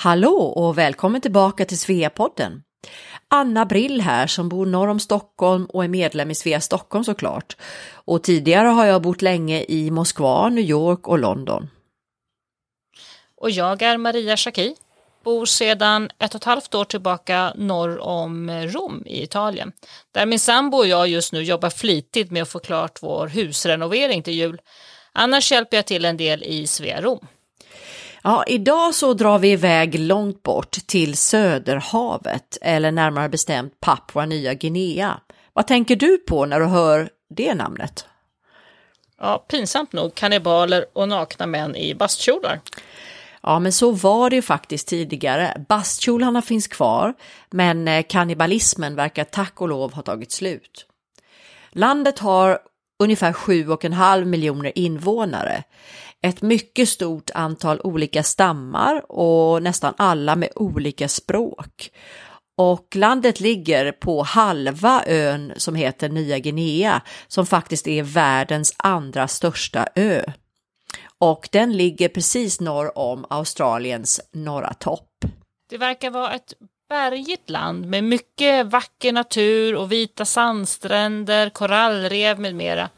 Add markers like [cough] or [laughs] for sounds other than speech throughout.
Hallå och välkommen tillbaka till Sveapodden. Anna Brill här som bor norr om Stockholm och är medlem i Svea Stockholm såklart. Och tidigare har jag bott länge i Moskva, New York och London. Och jag är Maria Schacki, bor sedan ett och ett halvt år tillbaka norr om Rom i Italien. Där min sambo och jag just nu jobbar flitigt med att få klart vår husrenovering till jul. Annars hjälper jag till en del i Svea Rom. Ja, idag så drar vi iväg långt bort till Söderhavet, eller närmare bestämt Papua Nya Guinea. Vad tänker du på när du hör det namnet? Ja, pinsamt nog kannibaler och nakna män i bastkjolar. Ja, men så var det ju faktiskt tidigare. Bastkjolarna finns kvar, men eh, kannibalismen verkar tack och lov ha tagit slut. Landet har ungefär 7,5 miljoner invånare ett mycket stort antal olika stammar och nästan alla med olika språk. Och landet ligger på halva ön som heter Nya Guinea som faktiskt är världens andra största ö. Och den ligger precis norr om Australiens norra topp. Det verkar vara ett bergigt land med mycket vacker natur och vita sandstränder, korallrev med mera.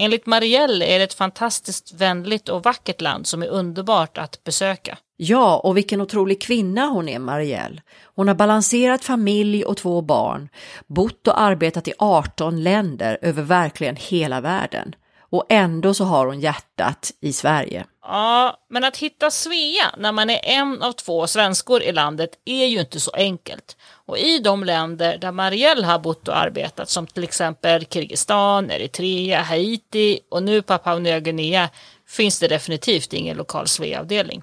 Enligt Marielle är det ett fantastiskt vänligt och vackert land som är underbart att besöka. Ja, och vilken otrolig kvinna hon är, Marielle. Hon har balanserat familj och två barn, bott och arbetat i 18 länder över verkligen hela världen. Och ändå så har hon hjärtat i Sverige. Ja, men att hitta Svea när man är en av två svenskor i landet är ju inte så enkelt. Och i de länder där Marielle har bott och arbetat, som till exempel Kirgizistan, Eritrea, Haiti och nu Papua Nya Guinea, finns det definitivt ingen lokal Svea-avdelning.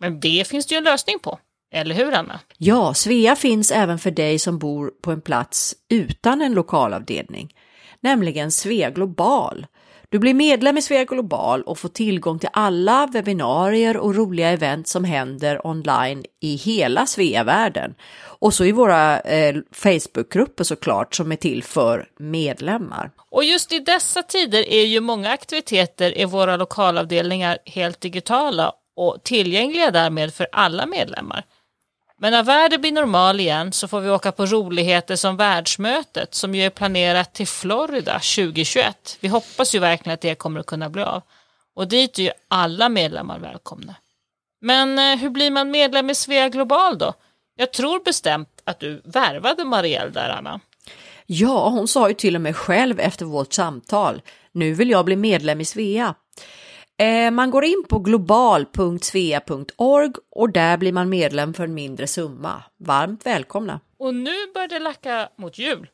Men det finns det ju en lösning på. Eller hur Anna? Ja, Svea finns även för dig som bor på en plats utan en lokalavdelning, nämligen Svea Global du blir medlem i Svea Global och får tillgång till alla webbinarier och roliga event som händer online i hela Sveavärlden. Och så i våra eh, Facebookgrupper såklart som är till för medlemmar. Och just i dessa tider är ju många aktiviteter i våra lokalavdelningar helt digitala och tillgängliga därmed för alla medlemmar. Men när världen blir normal igen så får vi åka på roligheter som världsmötet som ju är planerat till Florida 2021. Vi hoppas ju verkligen att det kommer att kunna bli av. Och dit är ju alla medlemmar välkomna. Men eh, hur blir man medlem i Svea Global då? Jag tror bestämt att du värvade Marielle där, Anna. Ja, hon sa ju till och med själv efter vårt samtal. Nu vill jag bli medlem i Svea. Eh, man går in på global.svea.org och där blir man medlem för en mindre summa. Varmt välkomna! Och nu börjar det lacka mot jul.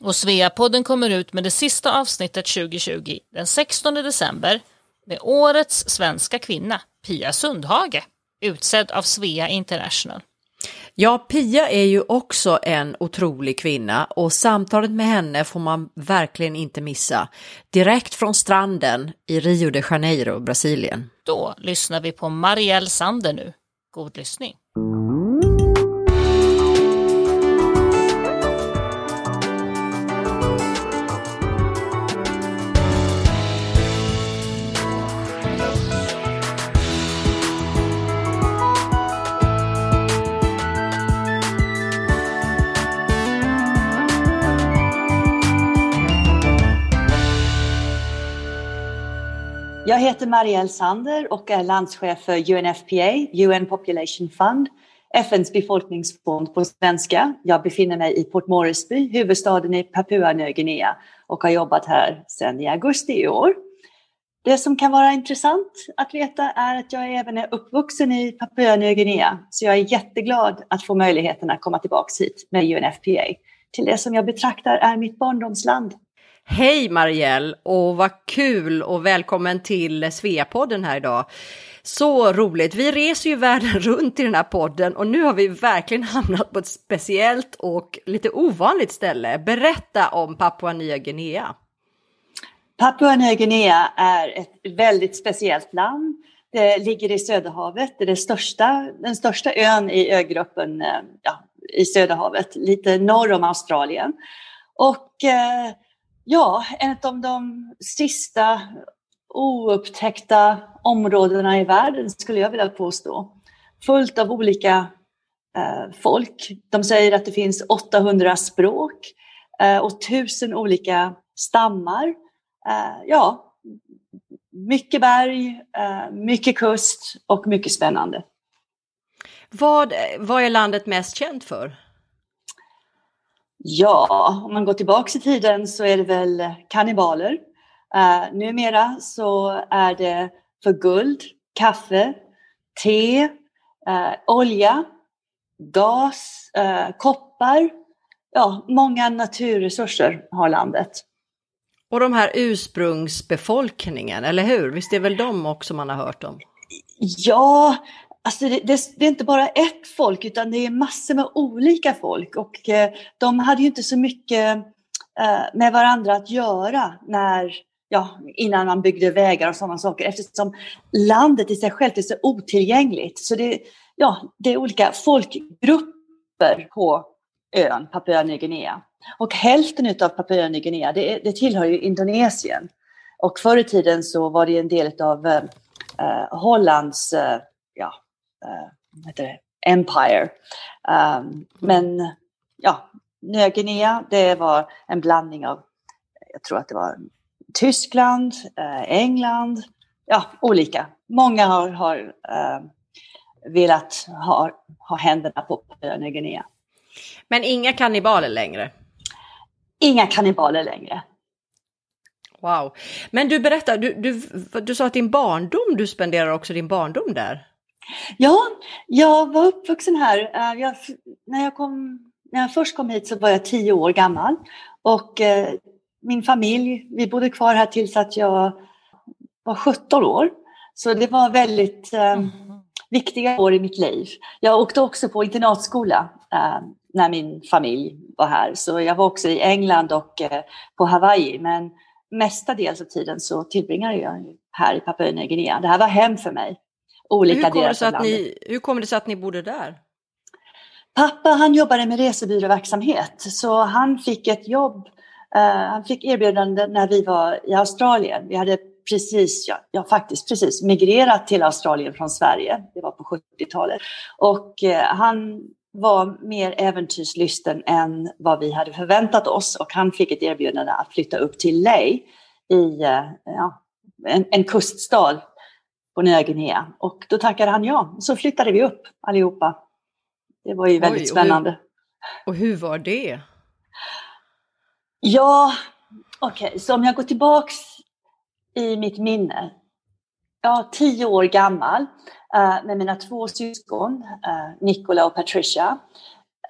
Och Sveapodden kommer ut med det sista avsnittet 2020 den 16 december med årets svenska kvinna, Pia Sundhage, utsedd av Svea International. Ja, Pia är ju också en otrolig kvinna och samtalet med henne får man verkligen inte missa. Direkt från stranden i Rio de Janeiro, Brasilien. Då lyssnar vi på Marielle Sander nu. God lyssning! Heter Marielle Sander och är landschef för UNFPA, UN Population Fund, FNs befolkningsfond på svenska. Jag befinner mig i Port Moresby, huvudstaden i Papua Nya Guinea och har jobbat här sedan i augusti i år. Det som kan vara intressant att veta är att jag även är uppvuxen i Papua Nya Guinea, så jag är jätteglad att få möjligheten att komma tillbaka hit med UNFPA till det som jag betraktar är mitt barndomsland. Hej Marielle och vad kul och välkommen till Sveapodden här idag. Så roligt! Vi reser ju världen [laughs] runt i den här podden och nu har vi verkligen hamnat på ett speciellt och lite ovanligt ställe. Berätta om Papua Nya Guinea. Papua Nya Guinea är ett väldigt speciellt land. Det ligger i Söderhavet, det är det största, den största ön i ögruppen eh, ja, i Söderhavet, lite norr om Australien. Och eh, ja, ett av de sista oupptäckta områdena i världen skulle jag vilja påstå. fullt av olika eh, folk. De säger att det finns 800 språk eh, och tusen olika stammar. Eh, ja, mycket berg, eh, mycket kust och mycket spännande. Vad, vad är landet mest känt för? Ja, om man går tillbaka i tiden så är det väl kannibaler. Uh, numera så är det för guld, kaffe, te, uh, olja, gas, uh, koppar. Ja, många naturresurser har landet. Och de här ursprungsbefolkningen, eller hur? Visst är väl de också man har hört om? Ja, Alltså det, det, det, är inte bara ett folk utan det är massor med olika folk och eh, de hade ju inte så mycket eh, med varandra att göra när, ja, innan man byggde vägar och sådana saker eftersom landet i sig självt är så otillgängligt. Så det, ja, det är olika folkgrupper på ön Papua Nya Guinea. Och hälften av Papua Nya Guinea det, det tillhör ju Indonesien. Och förr i tiden så var det en del av eh, Hollands eh, ja, heter det, Empire. Um, men ja, Nya Guinea, det var en blandning av, jag tror att det var Tyskland, uh, England, ja, olika. Många har, har uh, velat ha, ha händerna på Nya Guinea. Men inga kannibaler längre? Inga kannibaler längre. Wow. Men du berättar, du, du, du sa att din barndom, du spenderar också din barndom där? Ja, jag var uppvuxen här. Eh, jag, när, jag kom, när jag först kom hit så var jag tio år gammal. Och eh, min familj, vi bodde kvar här tills att jag var 17 år. Så det var väldigt eh, mm. viktiga år i mitt liv. Jag åkte också på internatskola eh, när min familj var här. Så jag var också i England och eh, på Hawaii. Men mestadels av tiden så tillbringade jag här i Papua Nya Guinea. Det här var hem för mig olika hur delar av landet. Ni, hur kommer det sig att ni bodde där? Pappa han jobbade med resebyråverksamhet så han fick ett jobb, uh, han fick erbjudande när vi var i Australien. Vi hade precis, ja, ja, faktiskt precis migrerat till Australien från Sverige. Det var på 70-talet. Och uh, han var mer äventyrslysten än vad vi hade förväntat oss och han fick ett erbjudande att flytta upp till Ley i uh, ja, en, en kuststad på Nya Guinea. Och då tackade han ja. Så flyttade vi upp allihopa. Det var ju väldigt Oj, spännande. Och hur, och hur var det? Ja, okej, okay. så om jag går tillbaks i mitt minne. Jag är tio år gammal uh, med mina två syskon, uh, Nicola och Patricia.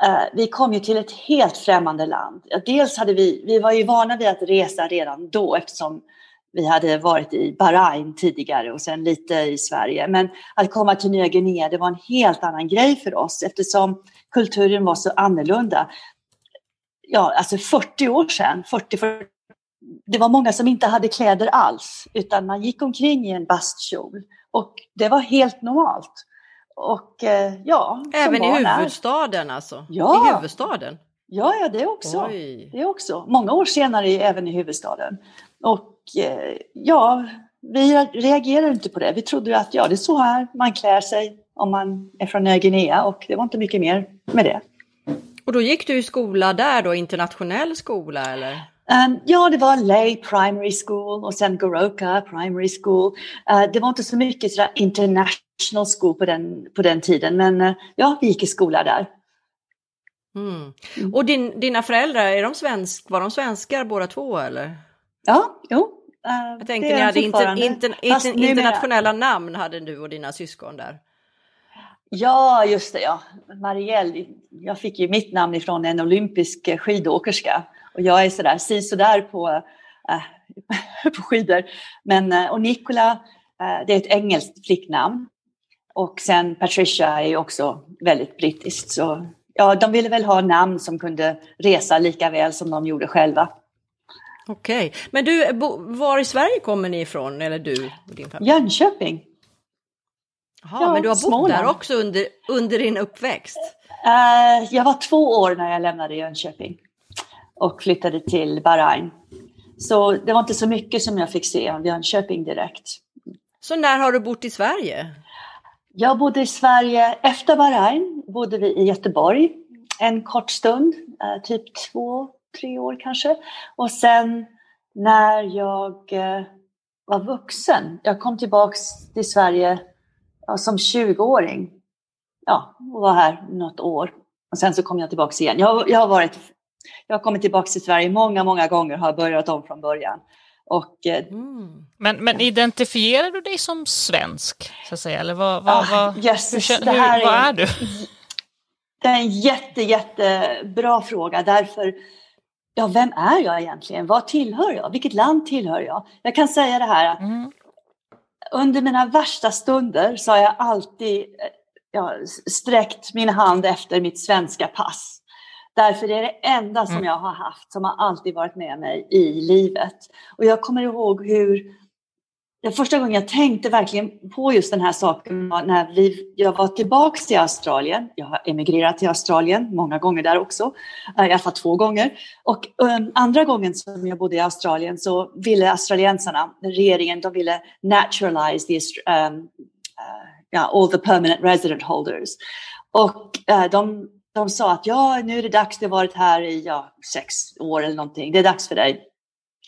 Uh, vi kom ju till ett helt främmande land. Dels hade vi, vi var ju vana vid att resa redan då eftersom vi hade varit i Bahrain tidigare och sen lite i Sverige. Men att komma till Nya Guinea, det var en helt annan grej för oss eftersom kulturen var så annorlunda. Ja, alltså 40 år sedan, 40, 40 det var många som inte hade kläder alls, utan man gick omkring i en bastkjol. Och det var helt normalt. Och eh, ja, Även i huvudstaden alltså? Ja. I huvudstaden? Ja, ja det också. Oj. Det också. Många år senare även i huvudstaden. Och ja, vi reagerade inte på det. Vi trodde att ja, det är så här man klär sig om man är från Nya Guinea och det var inte mycket mer med det. Och då gick du i skola där då, internationell skola eller? Um, ja, det var Lay Primary School och sen Goroka Primary School. Uh, det var inte så mycket sådär international school på den, på den tiden, men uh, ja, vi gick i skola där. Mm. Och din, dina föräldrar, är de svensk, var de svenskar båda två eller? Ja, jo, jag tänker ni hade inter, inter, inter, internationella namn hade du och dina syskon där. Ja, just det. Ja. Marielle, jag fick ju mitt namn ifrån en olympisk skidåkerska. Och jag är sådär sådär på, äh, [laughs] på skidor. Men, eh, och Nicola, äh, det är ett engelskt flicknamn. Och sen Patricia är också väldigt brittiskt. Så ja, de ville väl ha namn som kunde resa lika väl som de gjorde själva. Okej, men du, var i Sverige kommer ni ifrån, eller du och din familj? Jönköping. Jaha, ja, men du har bott Småland. där också under, under din uppväxt? Uh, jag var två år när jag lämnade Jönköping och flyttade till Bahrain. Så det var inte så mycket som jag fick se av Jönköping direkt. Så när har du bott i Sverige? Jag bodde i Sverige, efter Bahrain bodde vi i Göteborg en kort stund, eh, typ två, tre år kanske. Och sen när jag eh, var vuxen, jag kom tillbaks till Sverige ja, som 20-åring. Ja, och var här något år. Och sen så kom jag tillbaks igen. Jag, jag har varit jag har kommit tillbaka till Sverige många, många gånger och har börjat om från början. Och, eh, mm. men, men identifierar du dig som svensk? Så att säga? Eller vad, vad, ah, Jesus, hur, hur, vad är, är du? Det är en jätte, jättebra fråga därför Ja, vem är jag egentligen? Vad tillhör jag? Vilket land tillhör jag? Jag kan säga det här att mm. under mina värsta stunder så har jag alltid ja, sträckt min hand efter mitt svenska pass. Därför är det enda som mm. jag har haft, som har alltid varit med mig i livet. Och jag kommer ihåg hur den första gången jag tänkte verkligen på just den här saken var när vi, jag var tillbaks till Australien. Jag har emigrerat till Australien många gånger där också, eh, i alla fall två gånger. Och um, andra gången som jag bodde i Australien så ville australiensarna, regeringen, de ville naturalize the, um, ehm, uh, eh, yeah, all the permanent resident holders. Och uh, de de sa att ja, nu är det dags, du har varit här i ja, sex år eller någonting, det är dags för dig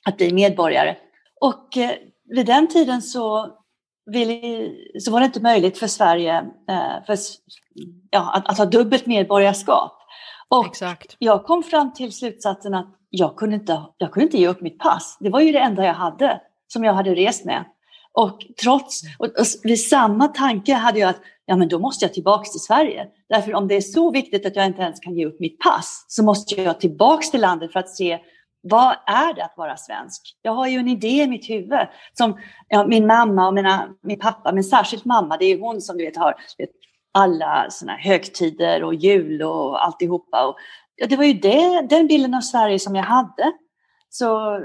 att bli medborgare. Och vid den tiden så, ville, så var det inte möjligt för Sverige eh, för, ja, att, att, ha dubbelt medborgarskap. Och Exakt. jag kom fram till slutsatsen att jag kunde, inte, jag kunde inte ge upp mitt pass. Det var ju det enda jag hade som jag hade rest med. Och trots, och, och vid samma tanke hade jag att ja men då måste jag tillbaks till Sverige. Därför om det är så viktigt att jag inte ens kan ge upp mitt pass så måste jag tillbaks till landet för att se vad är det att vara svensk? Jag har ju en idé i mitt huvud som ja, min mamma och mina, min pappa, men särskilt mamma, det är hon som du vet har vet, alla såna högtider och jul och alltihopa. Och, ja, det var ju det, den bilden av Sverige som jag hade. Så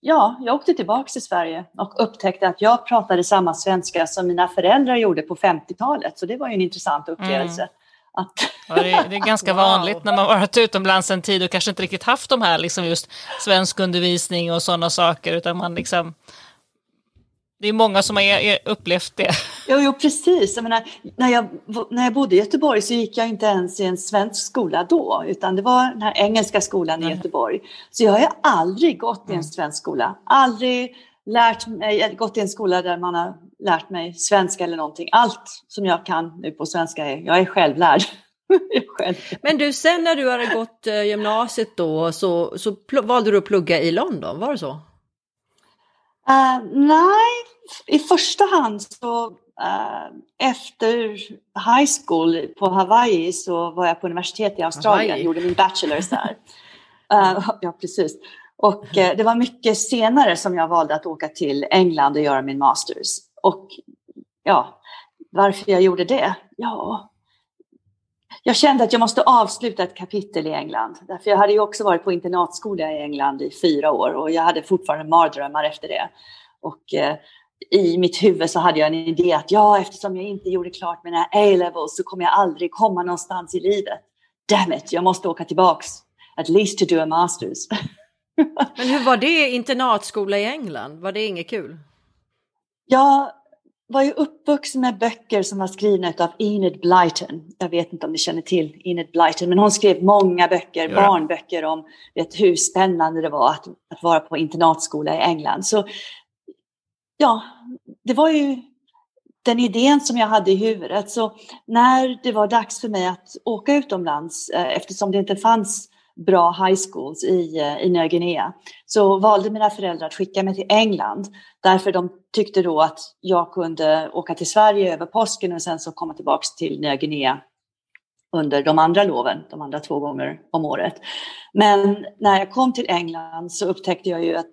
ja, jag åkte tillbaka till Sverige och upptäckte att jag pratade samma svenska som mina föräldrar gjorde på 50-talet. Så det var ju en intressant upplevelse. Mm. Att... Ja, det, är, det, är, ganska wow. vanligt när man varit utomlands en tid och kanske inte riktigt haft de här liksom just svenskundervisning och sådana saker, utan man liksom det är många som har upplevt det. Jo, jo precis. Jag menar, när, jag, när jag bodde i Göteborg så gick jag inte ens i en svensk skola då, utan det var den här engelska skolan i Göteborg. Så jag har aldrig gått i en mm. svensk skola. Aldrig lärt mig, gått i en skola där man har lärt mig svenska eller någonting. Allt som jag kan nu på svenska är, jag är självlärd. [laughs] själv. Men du, sen när du hade gått eh, gymnasiet då så, så valde du att plugga i London, var det så? Uh, nej, i första hand så uh, efter high school på Hawaii så var jag på universitet i Australien, och gjorde min bachelors där. Uh, [laughs] ja, precis. Och det var mycket senare som jag valde att åka till England och göra min masters. Och ja, varför jag gjorde det? Ja, jag kände att jag måste avsluta ett kapitel i England. Därför jag hade ju också varit på internatskola i England i fyra år och jag hade fortfarande mardrömmar efter det. Och eh, i mitt huvud så hade jag en idé att ja, eftersom jag inte gjorde klart mina A-levels så kommer jag aldrig komma någonstans i livet. Damn it, jag måste åka tillbaks. At least to do a masters. [laughs] Men hur var det internatskola i England? Var det inget kul? Ja, var ju uppvuxen med böcker som var skrivna av Enid Blyton. Jag vet inte om ni känner till Enid Blyton, men hon skrev många böcker, ja. barnböcker om vet, hur spännande det var att, att vara på internatskola i England. Så ja, det var ju den idén som jag hade i huvudet. Så när det var dags för mig att åka utomlands, eh, eftersom det inte fanns bra high schools i, eh, i Nya Guinea. Så valde mina föräldrar att skicka mig till England. Därför de tyckte då att jag kunde åka till Sverige över påsken och sen så komma tillbaks till Nya Guinea under de andra loven, de andra två gånger om året. Men när jag kom till England så upptäckte jag ju att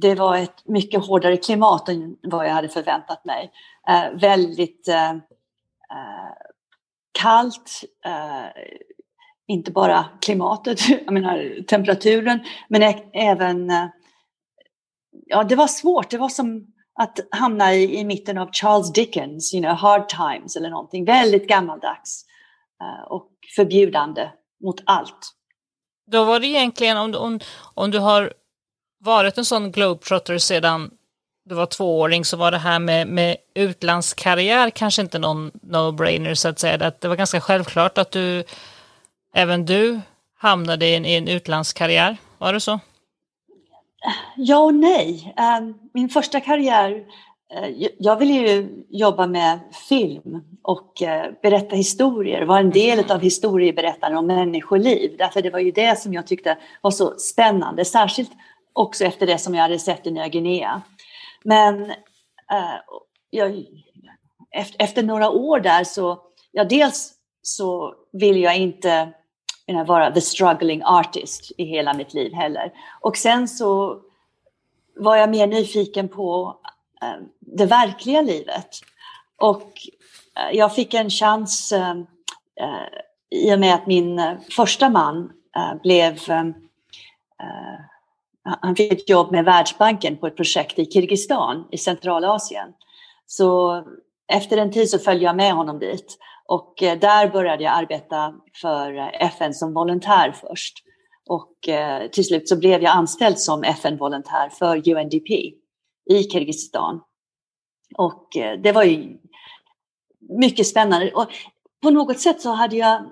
det var ett mycket hårdare klimat än vad jag hade förväntat mig. Eh, väldigt eh, eh kallt, eh, inte bara klimatet, [laughs] jag menar temperaturen, men även... Eh, ja, det var svårt. Det var som att hamna i, i mitten av Charles Dickens, you know, Hard Times eller någonting. Väldigt gammaldags eh, och förbjudande mot allt. Då var det egentligen, om, om, om du har varit en sån globetrotter sedan du var tvååring så var det här med, med utlandskarriär kanske inte någon no-brainer så att säga. Att det var ganska självklart att du, även du hamnade i en, i en utlandskarriär. Var det så? Ja och nej. Ehm, min första karriär, eh, jag ville ju jobba med film och eh, berätta historier, vara en del av historieberättande om människoliv. Därför det var ju det som jag tyckte var så spännande, särskilt också efter det som jag hade sett i Nya Guinea. Men äh, jag, efter, efter, några år där så, ja dels så vill jag inte kunna vara the struggling artist i hela mitt liv heller. Och sen så var jag mer nyfiken på eh, det verkliga livet. Och eh, jag fick en chans eh, i och med att min första man blev han fick ett jobb med Världsbanken på ett projekt i Kirgizistan i Centralasien. Så efter en tid så följde jag med honom dit och eh, där började jag arbeta för eh, FN som volontär först. Och eh, till slut så blev jag anställd som FN-volontär för UNDP i Kirgizistan. Och det var ju mycket spännande. Och på något sätt så hade jag,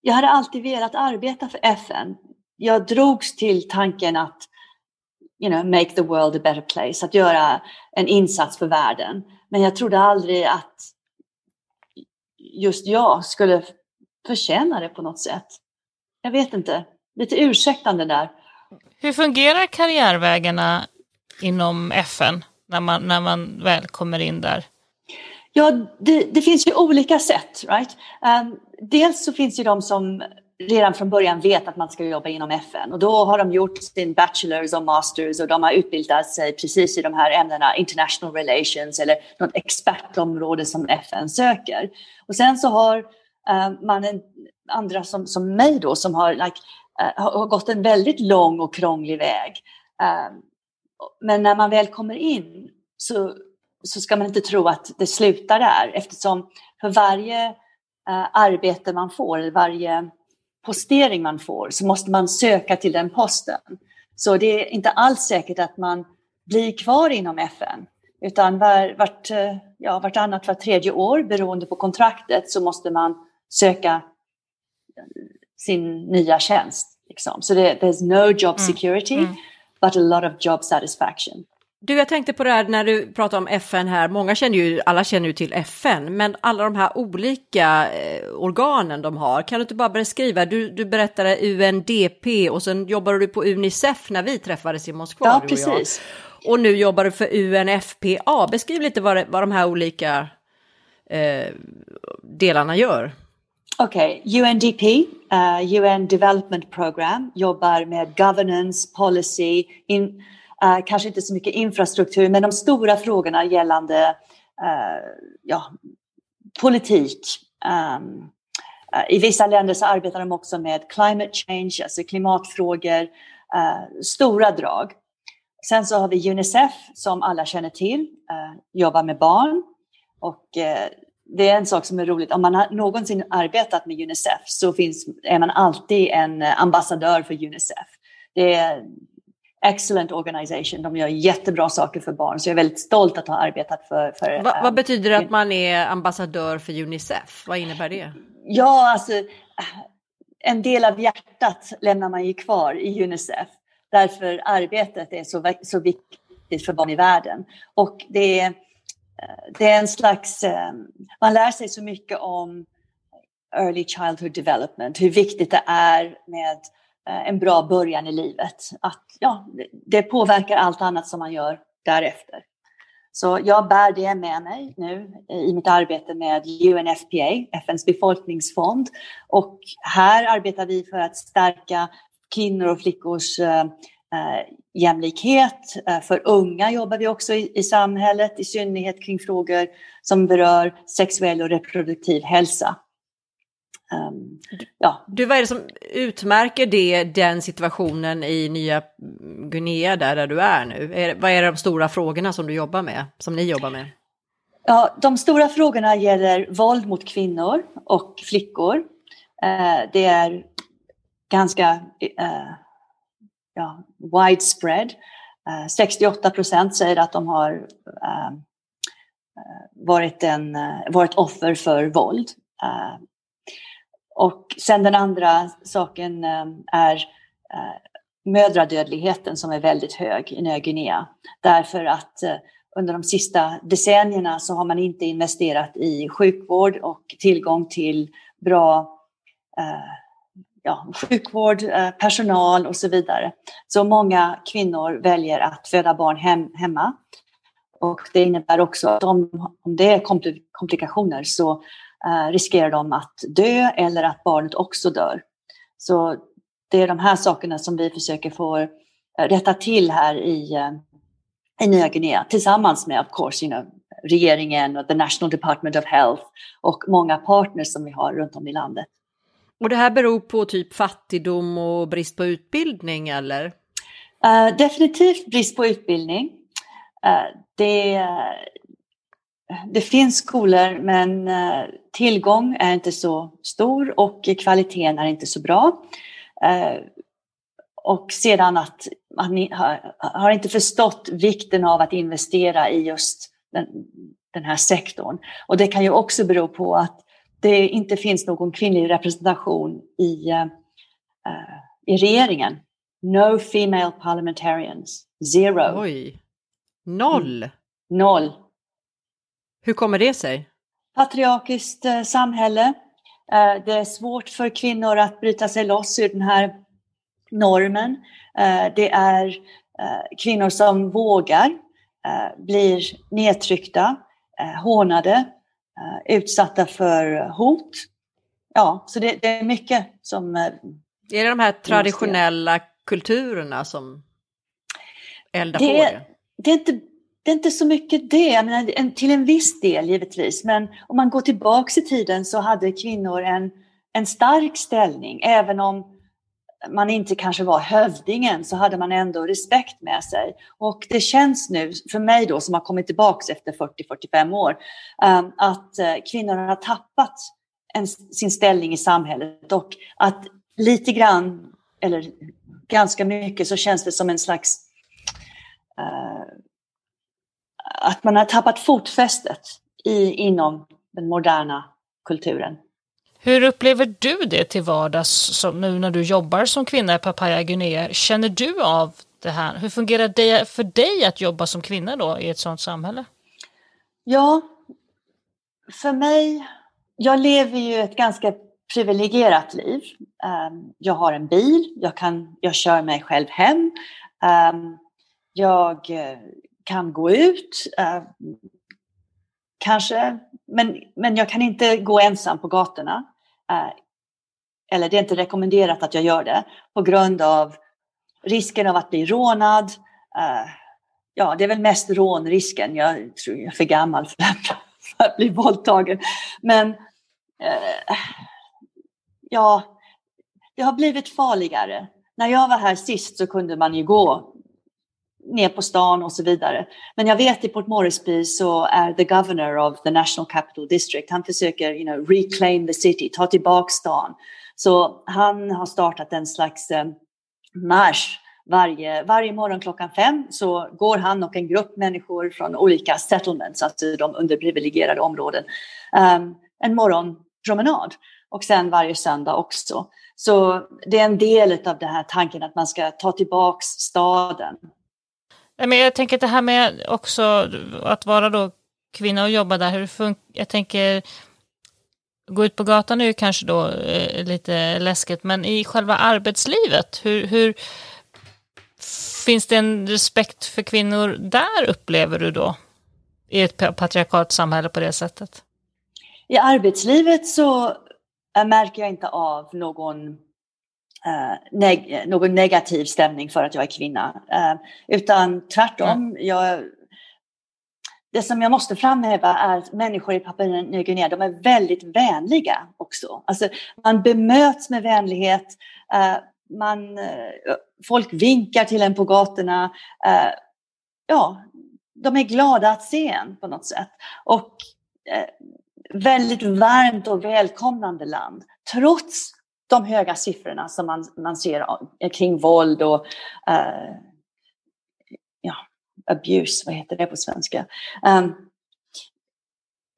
jag hade alltid velat arbeta för FN jag drogs till tanken att you know, make the world a better place, att göra en insats för världen. Men jag trodde aldrig att just jag skulle förtjäna det på något sätt. Jag vet inte, lite ursäktande där. Hur fungerar karriärvägarna inom FN när man, när man väl kommer in där? Ja, det, det finns ju olika sätt. Right? Um, dels så finns det de som redan från början vet att man ska jobba inom FN och då har de gjort sin bachelors och masters och de har utbildat sig precis i de här ämnena international relations eller något expertområde som FN söker. Och sen så har uh, man en, andra som, som mig då som har, like, uh, har gått en väldigt lång och krånglig väg. Uh, men när man väl kommer in så, så ska man inte tro att det slutar där eftersom för varje arbete man får, varje postering man får så måste man söka till den posten. Så det är inte alls säkert att man blir kvar inom FN. Utan var, vart, ja, vartannat, vart tredje år beroende på kontraktet så måste man söka sin nya tjänst. Liksom. Så det, there's no job mm. security mm. Mm. but a lot of job satisfaction. Du, jag tänkte på det här när du pratar om FN här. Många känner ju, alla känner ju till FN, men alla de här olika eh, organen de har. Kan du inte bara beskriva? Du, du berättade UNDP och sen jobbade du på Unicef när vi träffades i Moskva. Ja, precis. Och, och, nu jobbar du för UNFPA. Beskriv lite vad, vad de här olika eh, delarna gör. Okej, okay. UNDP, uh, UN Development Program, jobbar med governance, policy, in, eh, kanske inte så mycket infrastruktur, men de stora frågorna gällande eh, ja, politik. Um, I vissa länder så arbetar de också med climate change, alltså klimatfrågor, eh, stora drag. Sen så har vi Unicef som alla känner till, eh, jobbar med barn. Och det är en sak som är roligt, om man har någonsin arbetat med Unicef så finns, är man alltid en ambassadör för Unicef. Det är, excellent organization. De gör jättebra saker för barn, så jag är väldigt stolt att ha arbetat för... för Va, vad betyder det att man är ambassadör för Unicef? Vad innebär det? Ja, alltså en del av hjärtat lämnar man ju kvar i Unicef. Därför arbetet är så, så viktigt för barn i världen. Och det är, det är en slags... Man lär sig så mycket om early childhood development, hur viktigt det är med Eh, Eh, en bra början i livet. Att, ja, det påverkar allt annat som man gör därefter. Så jag bär det med mig nu i mitt arbete med UNFPA, FNs befolkningsfond. Och här arbetar vi för att stärka kvinnor och flickors eh, eh jämlikhet. Eh, för unga jobbar vi också i, i samhället, i synnerhet kring frågor som berör sexuell och reproduktiv hälsa. Um, ja. Du, vad är det som utmärker det, den situationen i Nya Guinea där, där du är nu? Är, vad är de stora frågorna som du jobbar med, som ni jobbar med? Ja, de stora frågorna gäller våld mot kvinnor och flickor. Uh, det är ganska uh, ja, widespread. 68 procent säger att de har varit, en, varit offer för våld. Och sen den andra saken ehm, är eh, mödradödligheten som är väldigt hög i Nya Guinea. Därför att eh, under de sista decennierna så har man inte investerat i sjukvård och tillgång till bra eh, ja, sjukvård, personal och så vidare. Så många kvinnor väljer att föda barn hem, hemma. Och det innebär också att om, om det är komplikationer så riskerar de att dö eller att barnet också dör. Så det är de här sakerna som vi försöker få eh, rätta till här i, eh, i Nya Guinea tillsammans med of course, you know, regeringen och the National Department of Health och många partners som vi har runt om i landet. Och det här beror på typ fattigdom och brist på utbildning eller? Uh, definitivt brist på utbildning. Uh, det, det finns skolor men tillgång är inte så stor och kvaliteten är inte så bra. Och sedan att man har, inte förstått vikten av att investera i just den, den här sektorn. Och det kan ju också bero på att det inte finns någon kvinnlig representation i, uh, i regeringen. No female parliamentarians. Zero. Oj. Noll? Mm. Noll. Hur kommer det sig? Patriarkiskt uh, samhälle. Uh, det är svårt för kvinnor att bryta sig loss ur den här normen. Uh, det är kvinnor som vågar, blir nedtryckta, hånade, Eh, utsatta för hot. Ja, så det, det är mycket som... Eh, är det de här traditionella kulturerna som eldar det, på det? Det är, inte, det är inte så mycket det, jag menar, till en viss del givetvis, men om man går tillbaks i tiden så hade kvinnor en, en stark ställning, även om man inte kanske var hövdingen så hade man ändå respekt med sig. Och det känns nu, för mig då som har kommit tillbaks efter 40-45 år, ehm, att eh, kvinnor har tappat en, sin ställning i samhället. Och att lite grann, eller ganska mycket, så känns det som en slags uh, att man har tappat fotfästet i, inom den moderna kulturen. Hur upplever du det till vardags som nu när du jobbar som kvinna i Papaya Guinea? Känner du av det här? Hur fungerar det för dig att jobba som kvinna då i ett sådant samhälle? Ja, för mig, jag lever ju ett ganska privilegierat liv. Ehm, jag har en bil, jag, kan, jag kör mig själv hem. Ehm, jag eh, kan gå ut, eh, kanske, men, men jag kan inte gå ensam på gatorna. Eh, eller det är inte rekommenderat att jag gör det, på grund av risken av att bli rånad. Eh, ja, det är väl mest rånrisken. Jag tror jag är för gammal för att, bli våldtagen. Men eh, ja, det har blivit farligare. När jag var här sist så kunde man ju gå ner på stan och så vidare. Men jag vet i Port Moresby så är the governor of the National Capital District, han försöker you know, reclaim the city, ta tillbaka stan. Så han har startat en slags eh, marsch varje, varje morgon klockan fem så går han och en grupp människor från olika settlements, alltså de underprivilegierade områden, um, en morgonpromenad. Och sen varje söndag också. Så det är en del av den här tanken att man ska ta tillbaks staden men jag tänker det här med också att vara då kvinna och jobba där, hur funkar, jag tänker gå ut på gatan är ju kanske då eh, lite läskigt, men i själva arbetslivet, hur, hur finns det en respekt för kvinnor där upplever du då? I ett patriarkalt samhälle på det sättet? I arbetslivet så eh, märker jag inte av någon neg någon negativ stämning för att jag är kvinna. Uh, utan tvärtom, mm. jag, det som jag måste framhäva är att människor i Papua Nya Guinea, de är väldigt vänliga också. Alltså, man bemöts med vänlighet, uh, man, folk vinkar till en på gatorna. ja, de är glada att se en på något sätt. Och väldigt varmt och välkomnande land, trots de höga siffrorna som man, man ser kring våld och uh, abuse, vad heter det på svenska? Um,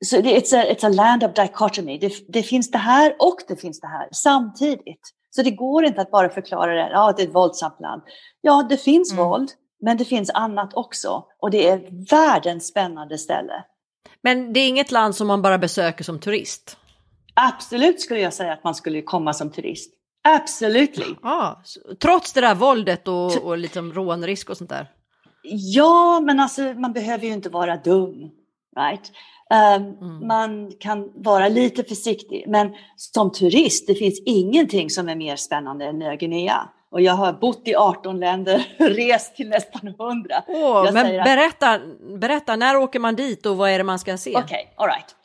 så det, it's, a, it's a land of dichotomy. Det, det, finns det här och det finns det här samtidigt. Så det går inte att bara förklara det, ja det är ett våldsamt land. Ja, det finns mm. våld, men det finns annat också. Och det är världens spännande ställe. Men det är inget land som man bara besöker som turist? Absolut skulle jag säga att man skulle komma som turist. Absolut. Ja, trots det där våldet och, och liksom rånrisk och sånt där? Ja, men alltså man behöver ju inte vara dum. Right? Um, mm. Man kan vara lite försiktig, men som turist, det finns ingenting som är mer spännande än Nya Guinea. Och jag har bott i 18 länder, [laughs] rest till nästan 100. Oh, men berätta, att... berätta, när åker man dit och vad är det man ska se? Okej, okay, all right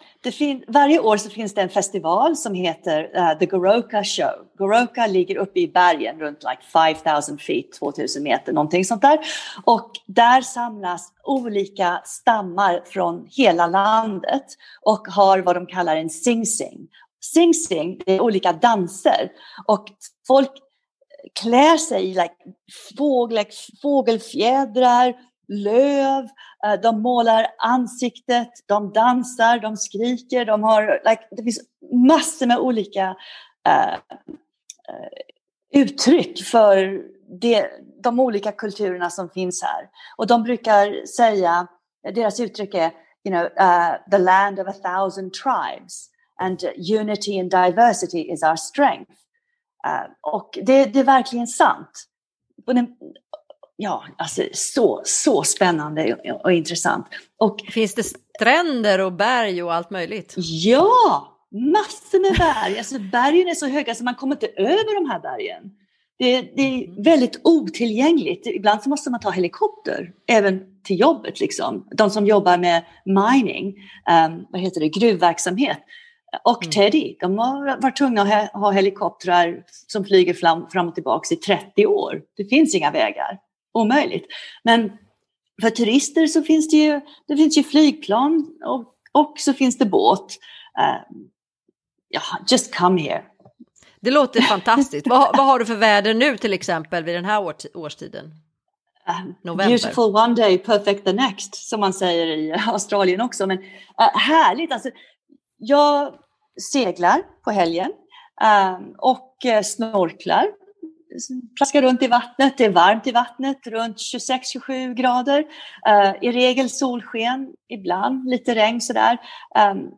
varje år så finns det en festival som heter uh, The Goroka Show. Goroka ligger uppe i bergen runt like 5000 feet, 2000 meter, någonting sånt där. Och där samlas olika stammar från hela landet och har vad de kallar en sing-sing. Sing-sing, det är olika danser och folk klär sig i like, fågel, fågelfjädrar, löv, eh, de målar ansiktet, de dansar, de skriker, de har, like, det finns massor med olika uh, uh, uttryck för det, de olika kulturerna som finns här. Och de brukar säga, deras uttryck är you know, uh, the land of a thousand tribes and unity and diversity is our strength. och det, det är verkligen sant ja, alltså så, så spännande och intressant. Och, Finns det stränder och berg och allt möjligt? Ja, massor med berg. Alltså bergen är så höga så man kommer inte över de här bergen. Det, det, är mm. väldigt otillgängligt. Ibland så måste man ta helikopter, även till jobbet. Liksom. De som jobbar med mining, um, vad heter det, gruvverksamhet. Och mm. Teddy, de har varit tvungna att ha helikoptrar som flyger fram, fram och tillbaka i 30 år. Det finns inga vägar omöjligt. Men för turister så finns det ju, det finns ju flygplan och, och så finns det båt. Uh, ja, just come here. Det låter fantastiskt. vad, vad har du för väder nu till exempel vid den här årstiden? Uh, November. Beautiful one day, perfect the next, som man säger i Australien också. Men uh, härligt, alltså. Jag seglar på helgen um, och snorklar plaskar runt i vattnet. Det är varmt i vattnet, runt 26-27 grader. Uh, I regel solsken, ibland lite regn sådär. Um,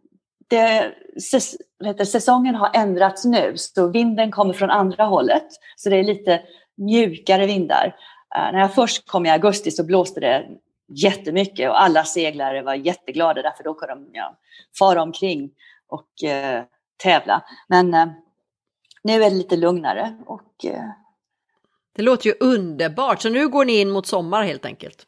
det, säs, heter, säsongen har ändrats nu, så vinden kommer från andra hållet. Så det är lite mjukare vindar. Uh, när jag först kom i augusti så blåste det jättemycket och alla seglare var jätteglada därför då kunde de ja, fara omkring och uh, tävla. Men uh, nu är det lite lugnare och det låter ju underbart, så nu går ni in mot sommar helt enkelt?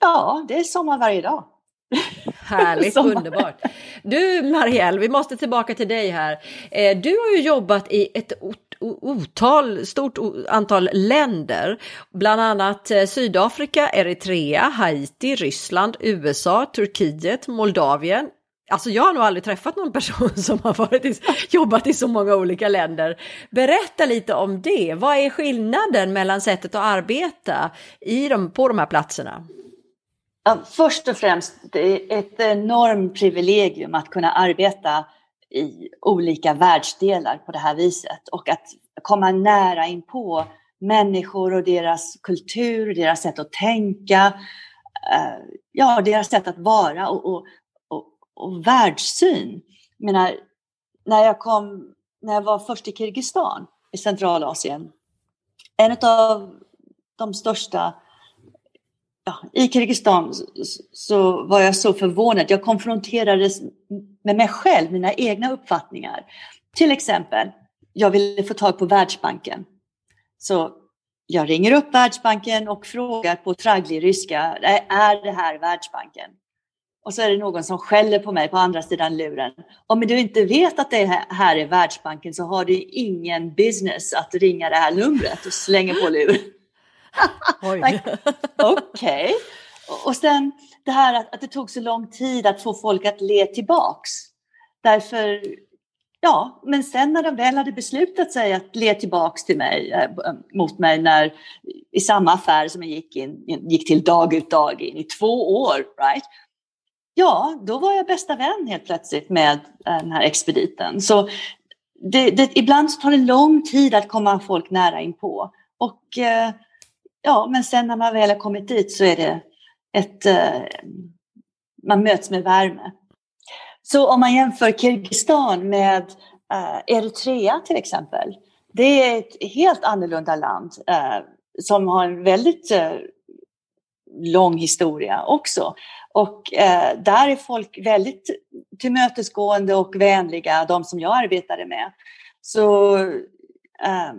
Ja, det är sommar varje dag. [laughs] Härligt, underbart. Du Marielle, vi måste tillbaka till dig här. Eh, du har ju jobbat i ett otal, stort antal länder, bland annat eh, Sydafrika, Eritrea, Haiti, Ryssland, USA, Turkiet, Moldavien, Alltså jag har nog aldrig träffat någon person [laughs] som har varit i, jobbat i så många olika länder. Berätta lite om det. Vad är skillnaden mellan sättet att arbeta i de, på de här platserna? Ja, först och främst, det är ett enormt privilegium att kunna arbeta i olika världsdelar på det här viset och att komma nära in på människor och deras kultur, deras sätt att tänka, eh, ja, deras sätt att vara och, och och världssyn. Jag menar, när jag kom, när jag var först i Kirgizistan i Centralasien, en av de största Ja, I Kirgizistan så var jag så förvånad. Jag konfronterades med mig själv, mina egna uppfattningar. Till exempel, jag ville få tag på Världsbanken. Så jag ringer upp Världsbanken och frågar på tragglig ryska, är det här Världsbanken? Och så är det någon som skäller på mig på andra sidan luren. Om du inte vet att det här är Världsbanken så har du ingen business att ringa det här numret och slänga på luren. [laughs] Okej. Okay. Och sen det här att, att det tog så lång tid att få folk att le tillbaks. Därför Ja, men sen när de väl hade beslutat sig att le tillbaks till mig, äh, mot mig när, i samma affär som jag gick, in, gick till dag ut dag in i två år, right? Ja, då var jag bästa vän helt plötsligt med eh, den här expediten. Så det, det, ibland tar det lång tid att komma folk nära inpå. Och eh, ja, men sen när man väl har kommit dit så är det ett, eh, man möts med värme. Så om man jämför Kirgizistan med Eritrea till exempel. Det är ett helt annorlunda land som har en väldigt lång historia också. Och eh, där är folk väldigt tillmötesgående och vänliga, de som jag arbetade med. Så ehm,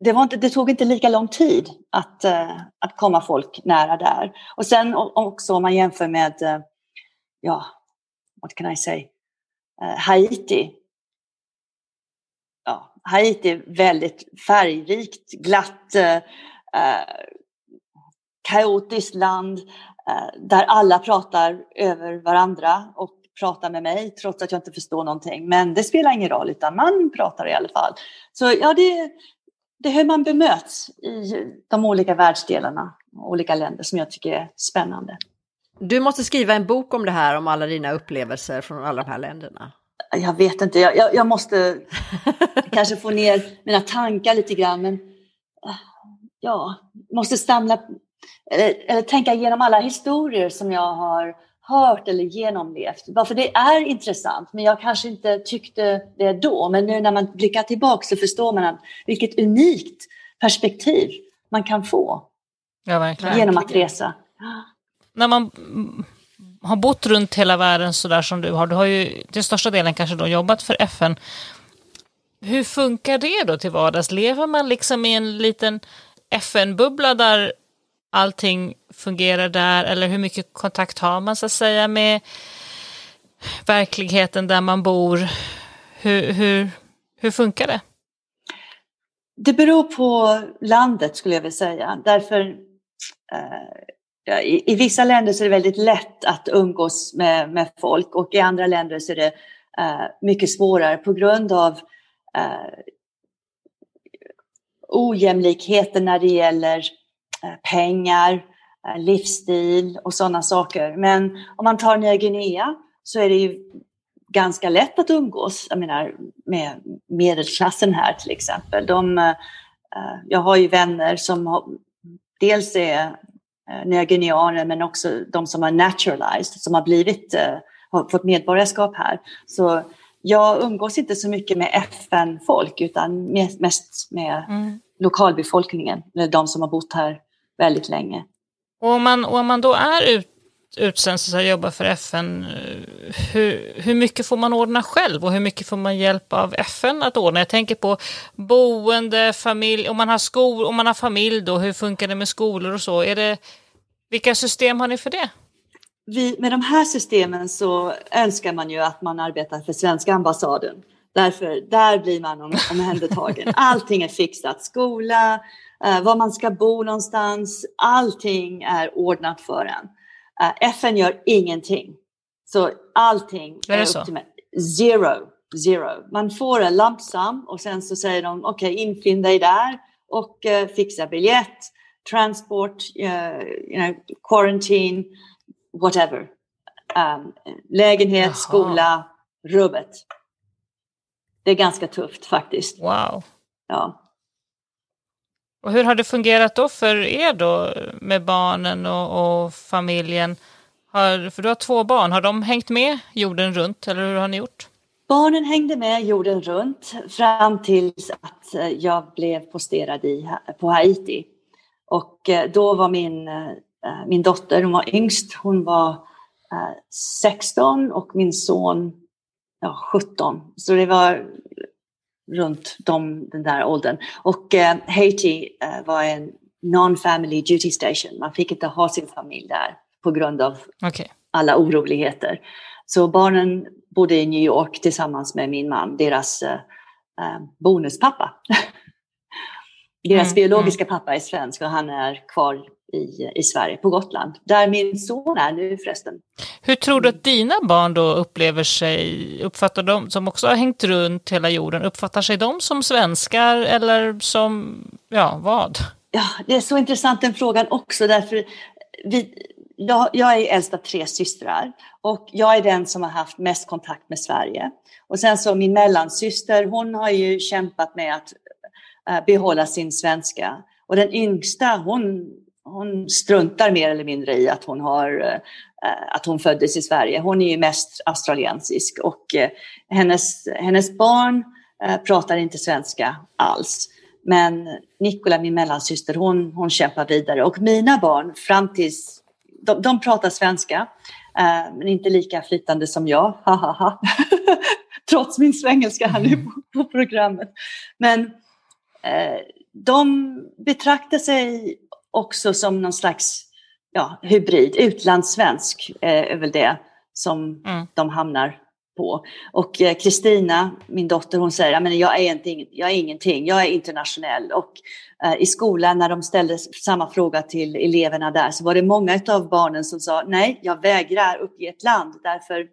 det, var inte, det tog inte lika lång tid att, eh, att komma folk nära där. Och sen också om man jämför med eh, ja, what can I say, Haiti. Ja, Haiti är väldigt färgrikt, glatt, kaotiskt land där alla pratar över varandra och pratar med mig trots att jag inte förstår någonting. Men det spelar ingen roll, utan man pratar i alla fall. Så ja, det, det är hur man bemöts i de olika världsdelarna, olika länder som jag tycker är spännande. Du måste skriva en bok om det här, om alla dina upplevelser från alla de här länderna. Jag vet inte, jag, jag, jag måste [laughs] kanske få ner mina tankar lite grann. Men ja, måste samla, eller, eller tänka igenom alla historier som jag har hört eller genomlevt. Varför det är intressant, men jag kanske inte tyckte det då. Men nu när man blickar tillbaka så förstår man vilket unikt perspektiv man kan få ja, genom att resa när man har bott runt hela världen så där som du har, du har ju till största delen kanske då jobbat för FN. Hur funkar det då till vardags? Lever man liksom i en liten FN-bubbla där allting fungerar där eller hur mycket kontakt har man så att säga med verkligheten där man bor? Hur, hur, hur funkar det? Det beror på landet skulle jag vilja säga. Därför eh, i, i, vissa länder så är det väldigt lätt att umgås med, med folk och i andra länder så är det eh, mycket svårare på grund av eh, ojämlikheten när det gäller pengar, livsstil och sådana saker. Men om man tar Nya Guinea så är det ju ganska lätt att umgås jag menar, med medelklassen här till exempel. De, jag har ju vänner som har, dels är Eh, nya men också de som har naturalized, som har blivit, eh, har fått medborgarskap här. Så jag umgås inte så mycket med FN-folk utan mest med mm. lokalbefolkningen, de som har bott här väldigt länge. Och om man, om man då är ut, utsänd och jobbar för FN, eh, hur, hur mycket får man ordna själv och hur mycket får man hjälp av FN att ordna? Jag tänker på boende, familj, om man har skol, om man har familj då, hur funkar det med skolor och så? Är det, vilka system har ni för det? Vi, med de här systemen så önskar man ju att man arbetar för svenska ambassaden. Därför, där blir man omhändertagen. [laughs] Allting är fixat. Skola, var man ska bo någonstans. Allting är ordnat för en. Eh, FN gör ingenting. Så allting är, är upp till mig. Zero. Zero. Man får en lump sum och sen så säger de okej, okay, infinn dig där och uh, fixa biljett transport, uh, you know, quarantine, whatever. Um, lägenhet, Jaha. skola, rubbet. Det är ganska tufft faktiskt. Wow. Ja. Och hur har det fungerat då för er då med barnen och, och familjen? Har, för du har två barn, har de hängt med jorden runt eller hur har ni gjort? Barnen hängde med jorden runt fram tills att eh, jag blev posterad i, på Haiti. Och eh, då var min, eh, min dotter, hon var yngst, hon var 16 och min son ja, 17. Så det var runt de, den där åldern. Och eh, Haiti eh, var en non-family duty station. Man fick inte ha sin familj där på grund av okay. alla oroligheter. Så barnen bodde i New York tillsammans med min man, deras eh, bonuspappa. [laughs] Deras mm, biologiska mm. pappa är svensk och han är kvar i, i Sverige, på Gotland, där min son är nu förresten. Hur tror du att dina barn då upplever sig, uppfattar de, som också har hängt runt hela jorden, uppfattar sig de som svenskar eller som, ja, vad? Ja, det är så intressant den frågan också, därför vi, jag, jag är äldst av tre systrar och jag är den som har haft mest kontakt med Sverige. Och sen så min mellansyster, hon har ju kämpat med att uh, behålla sin svenska. Och den yngsta, hon, hon struntar mer eller mindre i att hon, har, eh, att hon föddes i Sverige. Hon är ju mest australiensisk och eh, hennes, hennes barn eh, pratar inte svenska alls. Men Nicola, min mellansyster, hon, hon kämpar vidare. Och mina barn, fram tills... De, de pratar svenska, men inte lika flytande som jag. [laughs] Trots min svengelska här nu på, programmet. Men de betraktar sig också som någon slags ja, hybrid. Utlandssvensk eh, är väl det som mm. de hamnar på. Och eh, Kristina, min dotter, hon säger att jag, är inte, jag är ingenting, jag är internationell. Och eh, i skolan när de ställde samma fråga till eleverna där så var det många av barnen som sa nej, jag vägrar uppge ett land därför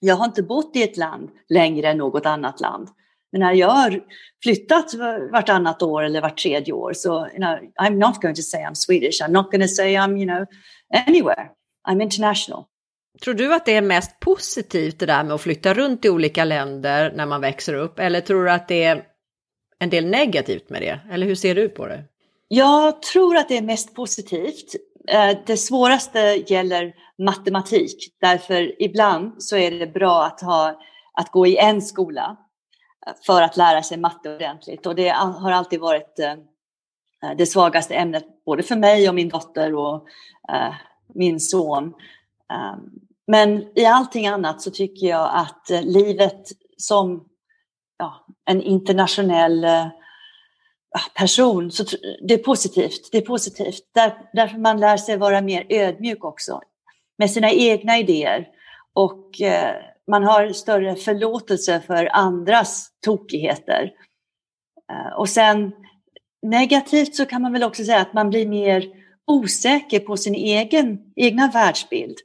jag har inte bott i ett land längre än något annat land. Men när jag har flyttat vartannat år eller vart tredje år så you know, I'm not going to say I'm Swedish, I'm not going to say I'm you know, anywhere. I'm international. Tror du att det är mest positivt det där med att flytta runt i olika länder när man växer upp? Eller tror du att det är en del negativt med det? Eller hur ser du på det? Jag tror att det är mest positivt. Eh, det svåraste gäller matematik. Därför ibland så är det bra att, ha, att gå i en skola för att lära sig matte ordentligt. Och det har alltid varit eh, det svagaste ämnet både för mig och min dotter och eh, min son. Ehm, men i allting annat så tycker jag att eh, livet som ja, en internationell person, så det är positivt. Det är positivt. Där, därför man lär sig vara mer ödmjuk också med sina egna idéer. Och man har större förlåtelse för andras tokigheter. Eh, och sen negativt så kan man väl också säga att man blir mer osäker på sin egen egna världsbild.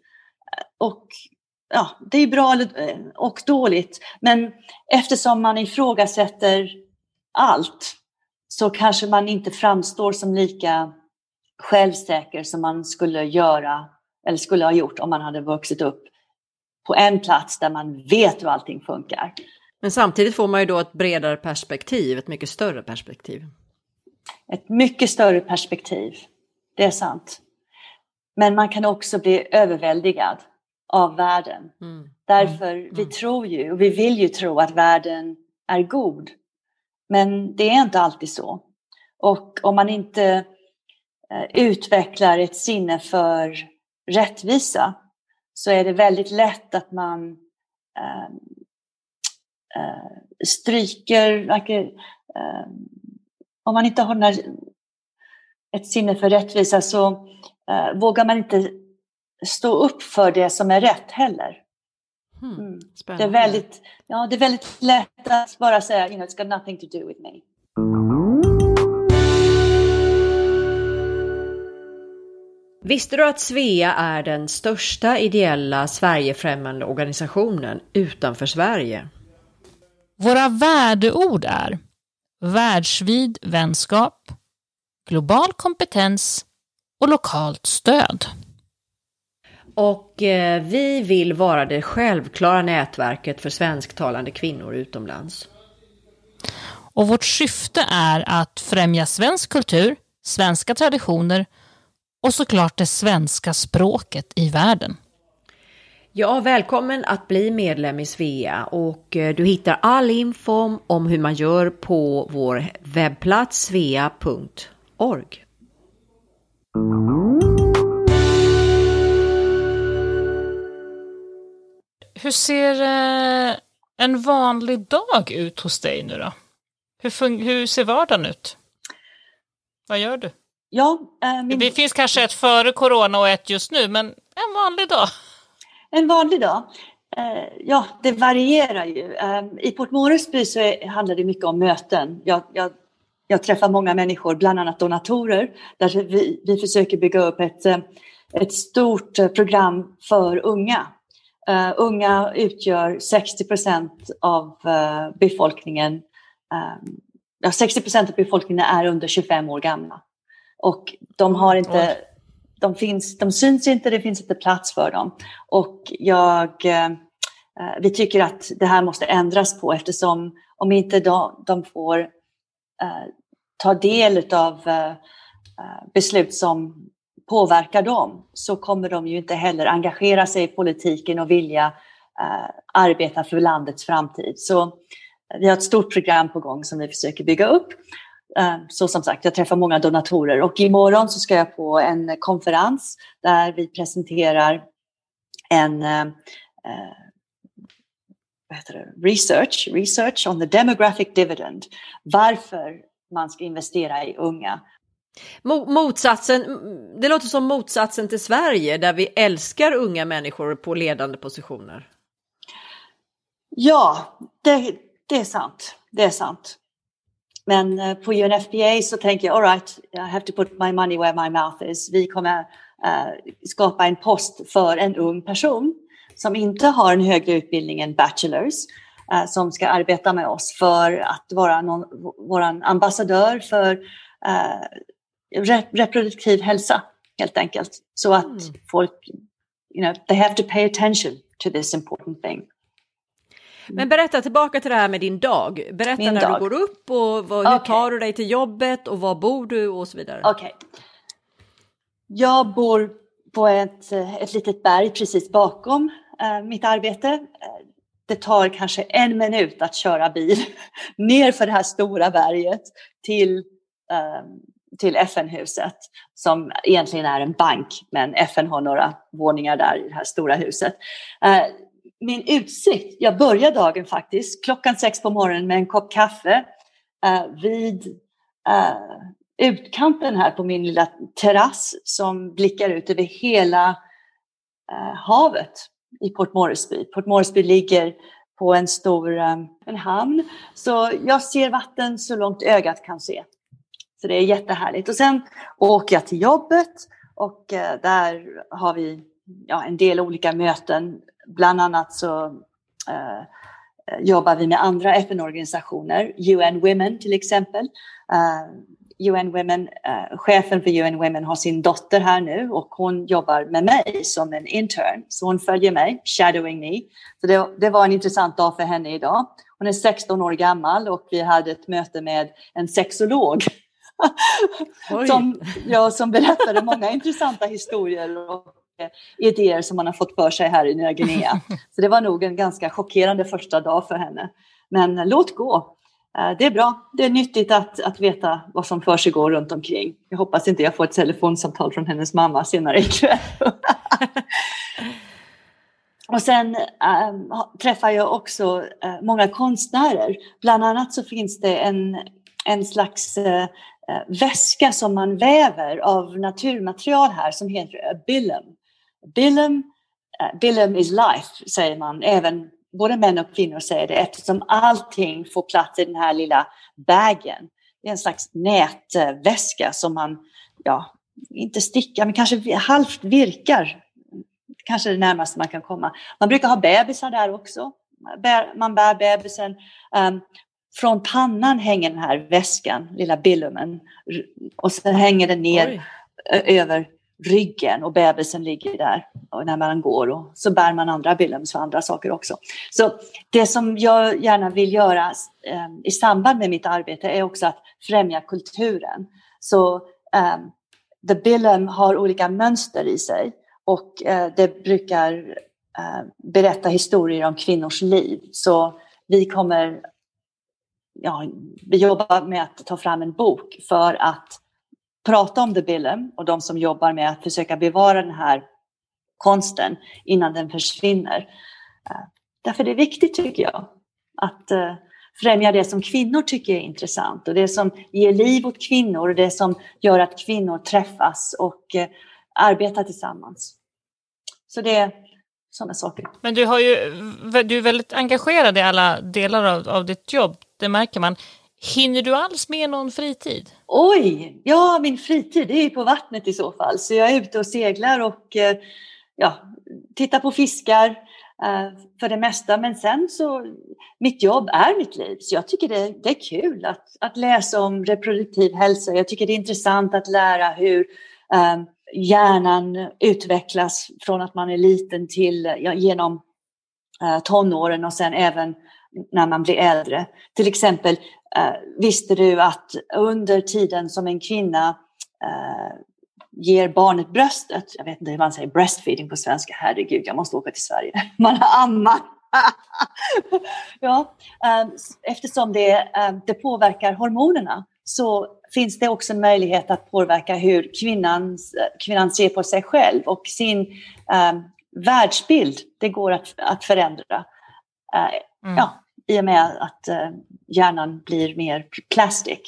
Eh, och ja, det är bra eh, och dåligt. Men eftersom man ifrågasätter allt så kanske man inte framstår som lika självsäker som man skulle göra eller skulle ha gjort om man hade vuxit upp på en plats där man vet hur allting funkar. Men samtidigt får man ju då ett bredare perspektiv, ett mycket större perspektiv. Ett mycket större perspektiv, det är sant. Men man kan också bli överväldigad av världen. Mm. Därför mm. vi tror ju, och vi vill ju tro att världen är god. Men det är inte alltid så. Och om man inte eh, utvecklar ett sinne för rättvisa så är det väldigt lätt att man eh, eh, stryker, like, eh, om man inte har ett sinne för rättvisa så eh, vågar man inte stå upp för det som är rätt heller. Hmm, mm. Det, är väldigt, ja, det är väldigt lätt att bara säga, you know, it's got nothing to do with me. Visste du att Svea är den största ideella Sverigefrämmande organisationen utanför Sverige? Våra värdeord är världsvid vänskap, global kompetens och lokalt stöd. Och eh, vi vill vara det självklara nätverket för svensktalande kvinnor utomlands. Och vårt syfte är att främja svensk kultur, svenska traditioner och såklart det svenska språket i världen. Ja, välkommen att bli medlem i Svea och eh, du hittar all info om hur man gör på vår webbplats svea.org. Hur ser eh, en vanlig dag ut hos dig nu då? Hur, hur ser vardagen ut? Vad gör du? Ja, äh, min... Det finns kanske ett före corona och ett just nu, men en vanlig dag? En vanlig dag? Uh, ja, det varierar ju. Uh, I Port Moresby så är, handlar det mycket om möten. Jag, jag jag träffar många människor, bland annat donatorer, där vi, vi försöker bygga upp ett, ett stort program för unga. Unga utgör 60 procent av befolkningen. Ja, 60 procent av befolkningen är under 25 år gamla. Och de har inte, de, finns, de syns inte, det finns inte plats för dem. Och jag, uh, vi tycker att det här måste ändras på eftersom om inte de, de får ta del av beslut som påverkar dem så kommer de ju inte heller engagera sig i politiken och vilja uh, arbeta för landets framtid. Så vi har ett stort program på gång som vi försöker bygga upp. Uh, så som sagt, jag träffar många donatorer och imorgon så ska jag på en konferens där vi presenterar en uh, research, research on the demographic dividend. Varför man ska investera i unga Motsatsen, det låter som motsatsen till Sverige där vi älskar unga människor på ledande positioner. Ja, det, det är sant. Det är sant. Men eh, på UNFPA så tänker jag, all right, I have to put my money where my mouth is. Vi kommer uh, skapa en post för en ung person som inte har en högre utbildning än bachelors uh, som ska arbeta med oss för att vara någon, vår ambassadör för reproduktiv hälsa helt enkelt. Så att mm. folk, you know, they have to pay attention to this important thing. Men berätta tillbaka till det här med din dag. Berätta Min när dag. du går upp och vad, hur tar du dig till jobbet och var bor du och så vidare. Okej. Okay. Jag bor på ett, ett litet berg precis bakom uh, mitt arbete. Det tar kanske en minut att köra bil [laughs] ner för det här stora berget till um, till FN-huset som egentligen är en bank, men FN har några våningar där i det här stora huset. Eh, min utsikt, jag börjar dagen faktiskt klockan sex på morgonen med en kopp kaffe eh, vid eh, utkanten här på min lilla terrass som blickar ut över hela eh, havet i Port Moresby. Port Moresby ligger på en stor eh, en hamn, så jag ser vatten så långt ögat kan se. Så det är jättehärligt. Och sen åker jag till jobbet och eh, där har vi ja, en del olika möten. Bland annat så eh, jobbar vi med andra FN-organisationer, UN Women till exempel. Uh, UN Women, uh, chefen för UN Women har sin dotter här nu och hon jobbar med mig som en intern. Så hon följer mig, shadowing me. Så det, det var en intressant dag för henne idag. Hon är 16 år gammal och vi hade ett möte med en sexolog [laughs] som, ja, som berättade många intressanta historier och eh, idéer som man har fått för sig här i Nya Guinea. [laughs] Så det var nog en ganska chockerande första dag för henne. Men låt gå. Eh, det är bra. Det är nyttigt att, att veta vad som för sig går runt omkring. Jag hoppas inte jag får ett telefonsamtal från hennes mamma senare ikväll. [laughs] Och sen äh, träffar jag också äh, många konstnärer. Bland annat så finns det en, en slags äh, väska som man väver av naturmaterial här som heter billum. Billum, eh, billum is life, säger man. Även både män och kvinnor säger det eftersom allting får plats i den här lilla bagen. Det är en slags nätväska som man, ja, inte stickar, men kanske halvt virkar. Kanske det närmaste man kan komma. Man brukar ha bebisar där också. Man bär bebisen. Um, från pannan hänger den här väskan, lilla billumen. Och sen hänger den ner Oj. över ryggen och bebisen ligger där och när man går och så bär man andra billums för andra saker också. Så det som jag gärna vill göra eh, i samband med mitt arbete är också att främja kulturen. Så eh, The Billum har olika mönster i sig och eh, det brukar eh, berätta historier om kvinnors liv. Så vi kommer ja, vi jobbar med att ta fram en bok för att prata om The Billum och de som jobbar med att försöka bevara den här konsten innan den försvinner. Därför därför är det viktigt tycker jag att eh, främja det som kvinnor tycker är intressant och det som ger liv åt kvinnor och det som gör att kvinnor träffas och eh, arbetar tillsammans. Så det, är sådana saker. Men du, har ju, du är väldigt engagerad i alla delar av, av ditt jobb, det märker man. Hinner du alls med någon fritid? Oj, ja min fritid är på vattnet i så fall. Så jag är ute och seglar och eh, ja, tittar på fiskar eh, för det mesta. Men sen så, mitt jobb är mitt liv. Så jag tycker det, det är kul att, att läsa om reproduktiv hälsa. Jag tycker det är intressant att lära hur um, hjärnan utvecklas från att man är liten till ja, genom uh, tonåren och sen även när man blir äldre. Till exempel, visste du att under tiden som en kvinna uh, ger barnet bröstet, jag vet inte hur man säger breastfeeding på svenska, herregud, jag måste åka till Sverige. [laughs] Man ammar. [laughs] ja, eftersom det, det påverkar hormonerna så finns det också en möjlighet att påverka hur kvinnan, kvinnan ser på sig själv och sin um, världsbild. Det går att, att förändra. Uh, mm. ja, I och med att uh, hjärnan blir mer plastic.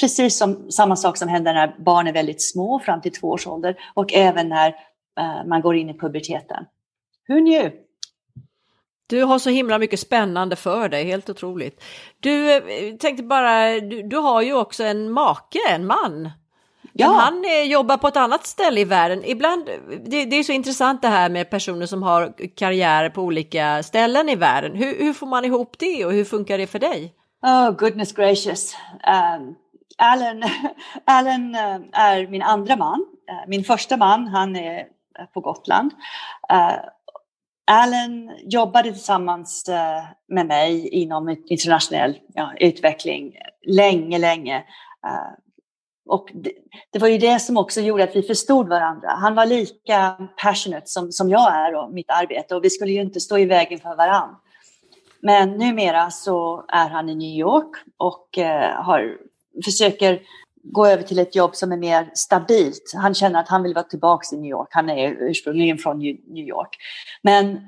Precis som samma sak som händer när barn är väldigt små, fram till två års ålder, och även när eh, man går in i puberteten. Who knew? Du har så himla mycket spännande för dig, helt otroligt. Du eh, tänkte bara, du, du har ju också en make, en man. Ja. Men han eh, jobbar på ett annat ställe i världen. Ibland, det, det, är så intressant det här med personer som har karriärer på olika ställen i världen. Hur, hur får man ihop det och hur funkar det för dig? Oh goodness gracious. Um, Alan, [laughs] Alan uh, är min andra man. Uh, min första man, han är på Gotland. Uh, Alan jobbade tillsammans med mig inom internationell ja, utveckling länge, länge. Och det, det, var ju det som också gjorde att vi förstod varandra. Han var lika passionate som, som jag är och mitt arbete och vi skulle ju inte stå i vägen för varandra. Men numera så är han i New York och eh, har, försöker gå över till ett jobb som är mer stabilt. Han känner att han vill vara tillbaka i New York. Han är ursprungligen från New York. Men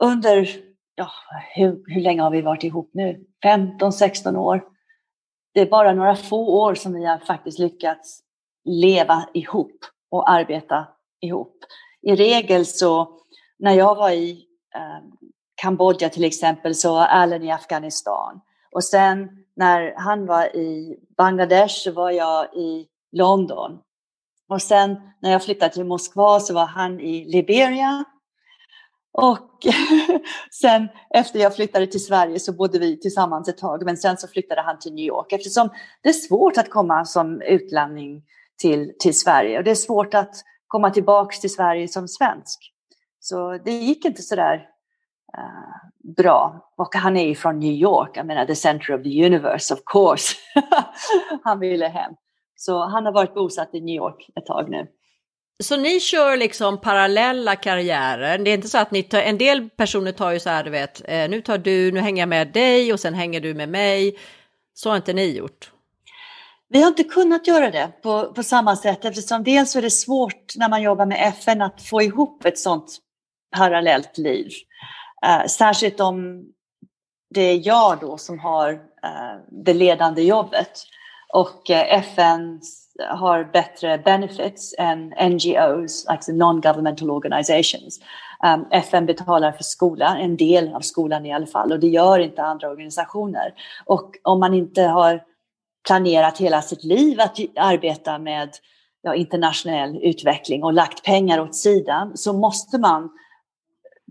under, ja, hur, hur länge har vi varit ihop nu? 15-16 år. Det är bara några få år som vi har faktiskt lyckats leva ihop och arbeta ihop. I regel så, när jag var i eh, Kambodja till exempel, så var Allen i Afghanistan. Och sen när han var i Bangladesh så var jag i London. Och sen när jag flyttade till Moskva så var han i Liberia. Och [laughs] sen efter jag flyttade till Sverige så bodde vi tillsammans ett tag, men sen så flyttade han till New York eftersom det är svårt att komma som utlänning till, till Sverige och det är svårt att komma tillbaks till Sverige som svensk. Så det gick inte sådär uh, eh, bra. Och han är ju från New York, jag menar the center of the universe of course. [laughs] han ville hem. Så han har varit bosatt i New York ett tag nu. Så ni kör liksom parallella karriärer? Det är inte så att ni tar, en del personer tar ju så här, du vet, eh, nu tar du, nu hänger jag med dig och sen hänger du med mig. Så har inte ni gjort? Vi har inte kunnat göra det på, på samma sätt eftersom dels är det svårt när man jobbar med FN att få ihop ett sånt parallellt liv. Eh, särskilt om det är jag då som har eh, det ledande jobbet. Och eh, FN har bättre benefits än NGOs, alltså non-governmental organizations. Um, FN betalar för skolan, en del av skolan i alla fall, och det gör inte andra organisationer. Och om man inte har planerat hela sitt liv att arbeta med ja, internationell utveckling och lagt pengar åt sidan så måste man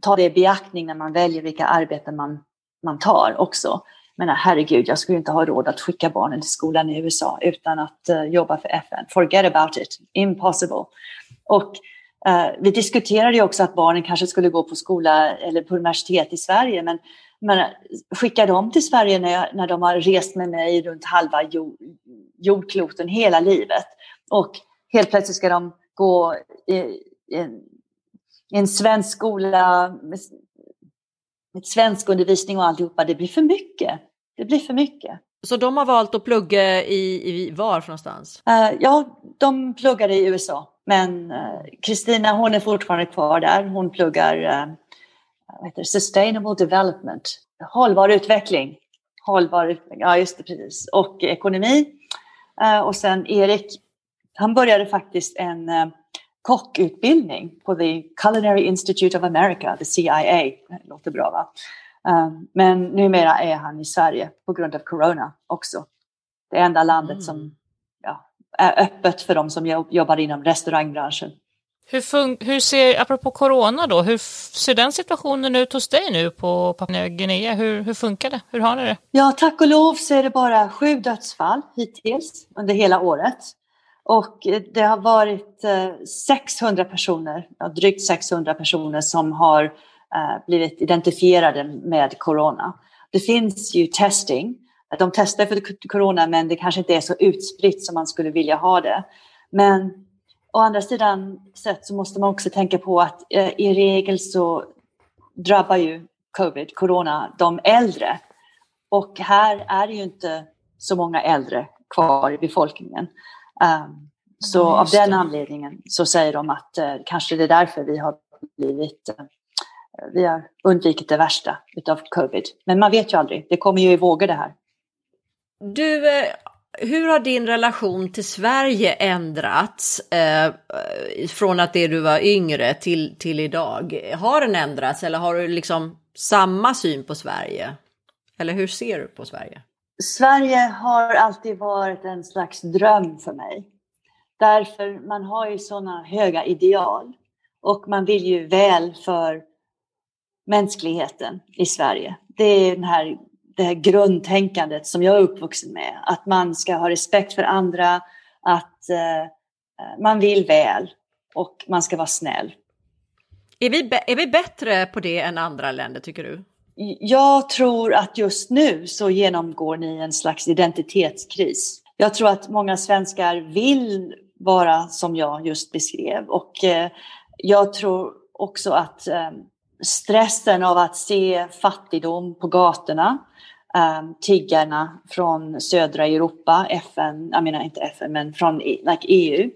ta det i beaktning när man väljer vilka arbeten man, man tar också. Men herregud, jag skulle inte ha råd att skicka barnen till skolan i USA utan att uh, jobba för FN. Forget about it. Impossible. Och uh, vi diskuterade ju också att barnen kanske skulle gå på skola eller på universitet i Sverige, men, men eh, skicka dem till Sverige när, jag, när de har rest med mig runt halva jord, jordkloten hela livet. Och helt plötsligt ska de gå i, i, en, i en svensk skola med, med svensk undervisning och alltihopa, det blir för mycket. Det blir för mycket. Så de har valt att plugga i, i var någonstans? Uh, ja, de pluggar i USA. Men eh, Kristina, uh, hon är fortfarande kvar där. Hon pluggar uh, heter Sustainable Development, hållbar utveckling. Hållbar utveckling, ja just det, precis. Och ekonomi. Och sen Erik, han började faktiskt en kockutbildning på the Culinary Institute of America, the CIA. Det låter bra va? Um, men numera är han i Sverige på grund av corona också. Det enda landet mm. som ja, är öppet för de som jobbar inom restaurangbranschen. Hur, hur ser, apropå corona då, hur ser den situationen ut hos dig nu på Papua Guinea? Hur, hur funkar det? Hur har ni det? Ja, tack och lov så är det bara sju dödsfall hittills under hela året. Och eh, det har varit eh, 600 personer, drygt 600 personer som har eh, blivit identifierade med corona. Det finns ju testing. De testar för corona men det kanske inte är så utspritt som man skulle vilja ha det. Men å andra sidan sett så måste man också tänka på att i regel så drabbar ju covid, corona, de äldre. Och här är det ju inte så många äldre kvar i befolkningen. Um, så ja, av den anledningen så säger de att uh, kanske det är därför vi har blivit uh, vi har undvikit det värsta utav covid. Men man vet ju aldrig, det kommer ju i vågor det här. Du, eh, hur har din relation till Sverige ändrats eh, från att det du var yngre till, till idag? Har den ändrats eller har du liksom samma syn på Sverige? Eller hur ser du på Sverige? Sverige har alltid varit en slags dröm för mig. Därför man har ju sådana höga ideal och man vill ju väl för mänskligheten i Sverige. Det är den här, det här grundtänkandet som jag är uppvuxen med. Att man ska ha respekt för andra, att eh, man vill väl och man ska vara snäll. Är vi, är vi bättre på det än andra länder tycker du? Jag tror att just nu så genomgår ni en slags identitetskris. Jag tror att många svenskar vill vara som jag just beskrev och eh, jag tror också att eh, stressen av att se fattigdom på gatorna, eh, tiggarna från södra Europa, FN, jag menar inte FN, men från like EU.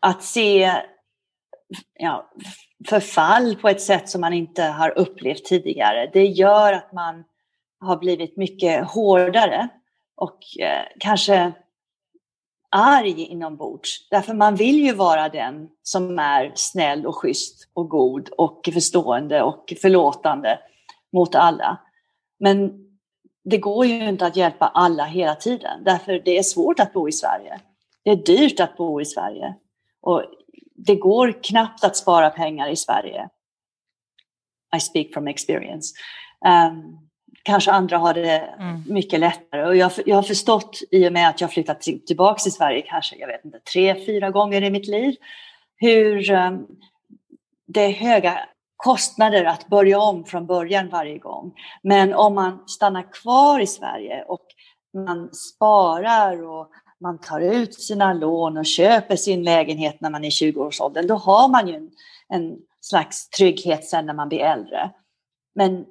Att se ja, förfall på ett sätt som man inte har upplevt tidigare, det gör att man har blivit mycket hårdare och eh, kanske arg inombords. Därför man vill ju vara den som är snäll och schysst och god och förstående och förlåtande mot alla. Men det går ju inte att hjälpa alla hela tiden. Därför det är svårt att bo i Sverige. Det är dyrt att bo i Sverige. Och det går knappt att spara pengar i Sverige. I speak from experience. Um, kanske andra har det mm. mycket lättare. Och jag, jag har förstått i och med att jag flyttat till, tillbaka till Sverige kanske, jag vet inte, tre, fyra gånger i mitt liv, hur um, det är höga kostnader att börja om från början varje gång. Men om man stannar kvar i Sverige och man sparar och man tar ut sina lån och köper sin lägenhet när man är 20-årsåldern, då har man ju en, en slags trygghet sen när man blir äldre. Men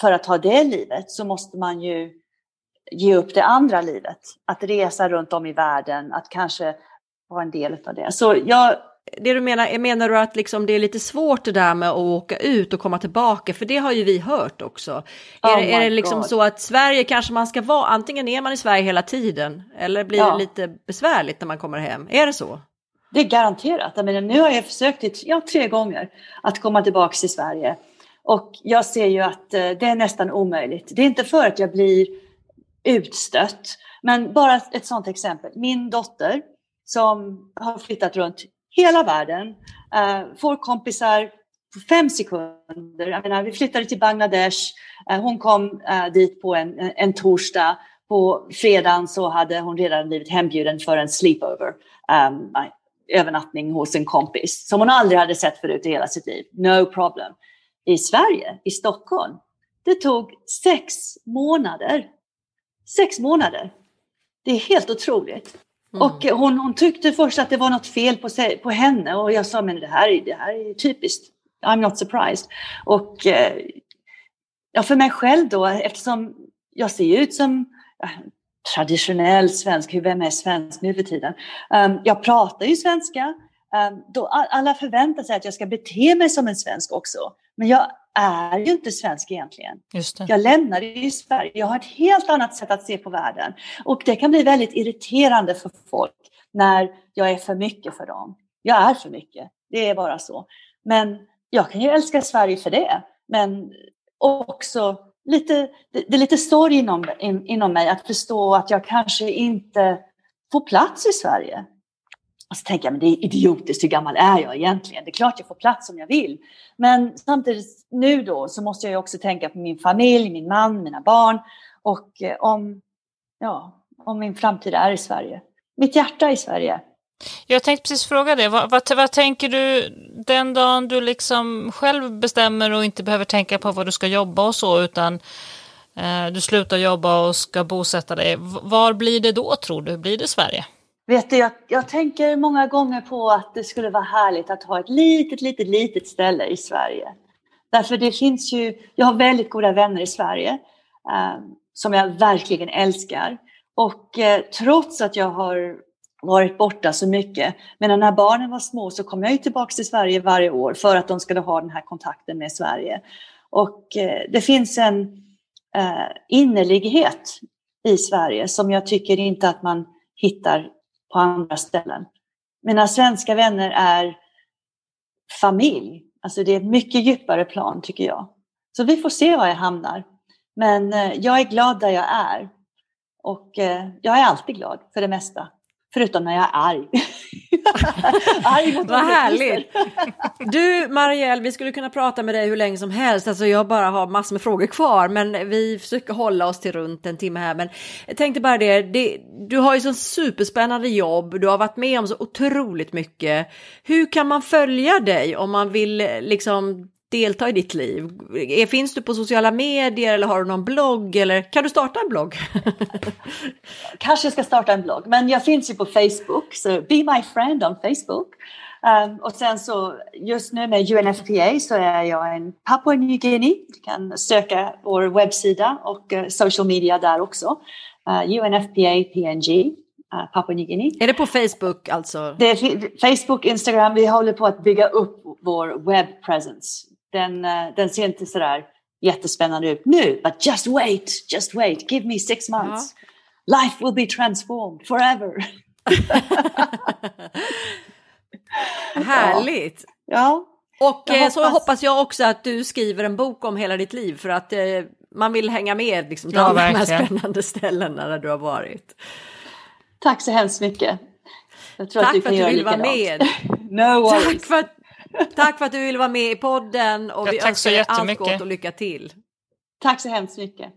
för att ha det livet så måste man ju ge upp det andra livet. Att resa runt om i världen, att kanske vara en del av det. Så jag, det du menar, menar du att liksom det är lite svårt det där med att åka ut och komma tillbaka? För det har ju vi hört också. Oh är, är det liksom God. så att Sverige kanske man ska vara, antingen är man i Sverige hela tiden eller blir ja. det lite besvärligt när man kommer hem? Är det så? Det är garanterat. Jag menar, nu har jag försökt ja, tre gånger att komma tillbaka till Sverige. Och jag ser ju att eh, det är nästan omöjligt. Det är inte för att jag blir utstött, men bara ett sådant exempel. Min dotter som har flyttat runt hela världen, eh, får kompisar på fem sekunder. Jag menar, vi flyttade till Bangladesh, eh, hon kom eh, dit på en, en torsdag. På fredagen så hade hon redan blivit hembjuden för en sleepover. Um, övernattning hos en kompis som hon aldrig hade sett förut i hela sitt liv. No problem i Sverige, i Stockholm. Det tog sex månader. Sex månader. Det är helt otroligt. Mm. Och hon, hon tyckte först att det var något fel på, sig, på henne och jag sa men det här, det här är typiskt. I'm not surprised. Och eh, ja, för mig själv då, eftersom jag ser ut som traditionell svensk, vem är svensk nu för tiden? Um, jag pratar ju svenska. Um, då alla förväntar sig att jag ska bete mig som en svensk också. Men jag är ju inte svensk egentligen. Jag lämnade ju Sverige. Jag har ett helt annat sätt att se på världen. Och det kan bli väldigt irriterande för folk när jag är för mycket för dem. Jag är för mycket. Det är bara så. Men jag kan ju älska Sverige för det. Men också lite, det, är lite sorg inom, in, inom mig att förstå att jag kanske inte får plats i Sverige. Och så tänker jag, men det är idiotiskt, hur gammal är jag egentligen? Det är klart jag får plats om jag vill. Men samtidigt nu då så måste jag också tänka på min familj, min man, mina barn och eh, om, ja, om min framtid är i Sverige. Mitt hjärta är i Sverige. Jag tänkte precis fråga det. Vad, vad, vad, tänker du den dagen du liksom själv bestämmer och inte behöver tänka på vad du ska jobba och så, utan eh, du slutar jobba och ska bosätta dig. Var blir det då, tror du? Blir det Sverige? Vet du, jag, jag tänker många gånger på att det skulle vara härligt att ha ett litet, litet, litet ställe i Sverige. Därför det finns ju, jag har väldigt goda vänner i Sverige eh, som jag verkligen älskar. Och eh, trots att jag har varit borta så mycket. Men när barnen var små så kom jag ju tillbaka till Sverige varje år för att de skulle ha den här kontakten med Sverige. Och eh, det finns en eh, innerlighet i Sverige som jag tycker inte att man hittar på andra ställen. Mina svenska vänner är familj. Alltså det är ett mycket djupare plan tycker jag. Så vi får se var jag hamnar. Men eh, jag är glad där jag är. Och eh, jag är alltid glad för det mesta. Förutom när jag är arg. [laughs] arg mot Vad härligt! [laughs] Du Marielle, vi skulle kunna prata med dig hur länge som helst. Alltså jag bara har massor med frågor kvar, men vi försöker hålla oss till runt en timme här. Men jag tänkte bara det, det du har ju så superspännande jobb, du har varit med om så otroligt mycket. Hur kan man följa dig om man vill liksom delta i ditt liv? Finns du på sociala medier eller har du någon blogg eller kan du starta en blogg? [laughs] Kanske ska starta en blogg, men jag finns ju på Facebook, så be my friend on Facebook. Um, och sen så just nu med UNFPA så är jag en Papua New Guinea. Du kan söka vår webbsida och uh, social media där också. Uh, UNFPA PNG. Uh, Papua New Guinea. Är det på Facebook alltså? Det är Facebook, Instagram. Vi håller på att bygga upp vår web presence den, eh, den ser inte sådär jättespännande ut nu. But just wait, just wait, give me six months. Ja. Life will be transformed forever. [laughs] Härligt! Ja. Och jag hoppas... så hoppas jag också att du skriver en bok om hela ditt liv för att eh, man vill hänga med liksom, till ja, alla de här spännande ställena där du har varit. Tack så hemskt mycket. Tack för att du vill vara med. [laughs] no worries. Tack för att Tack för att du ville vara med i podden och ja, vi önskar dig allt gott och lycka till. Tack så hemskt mycket.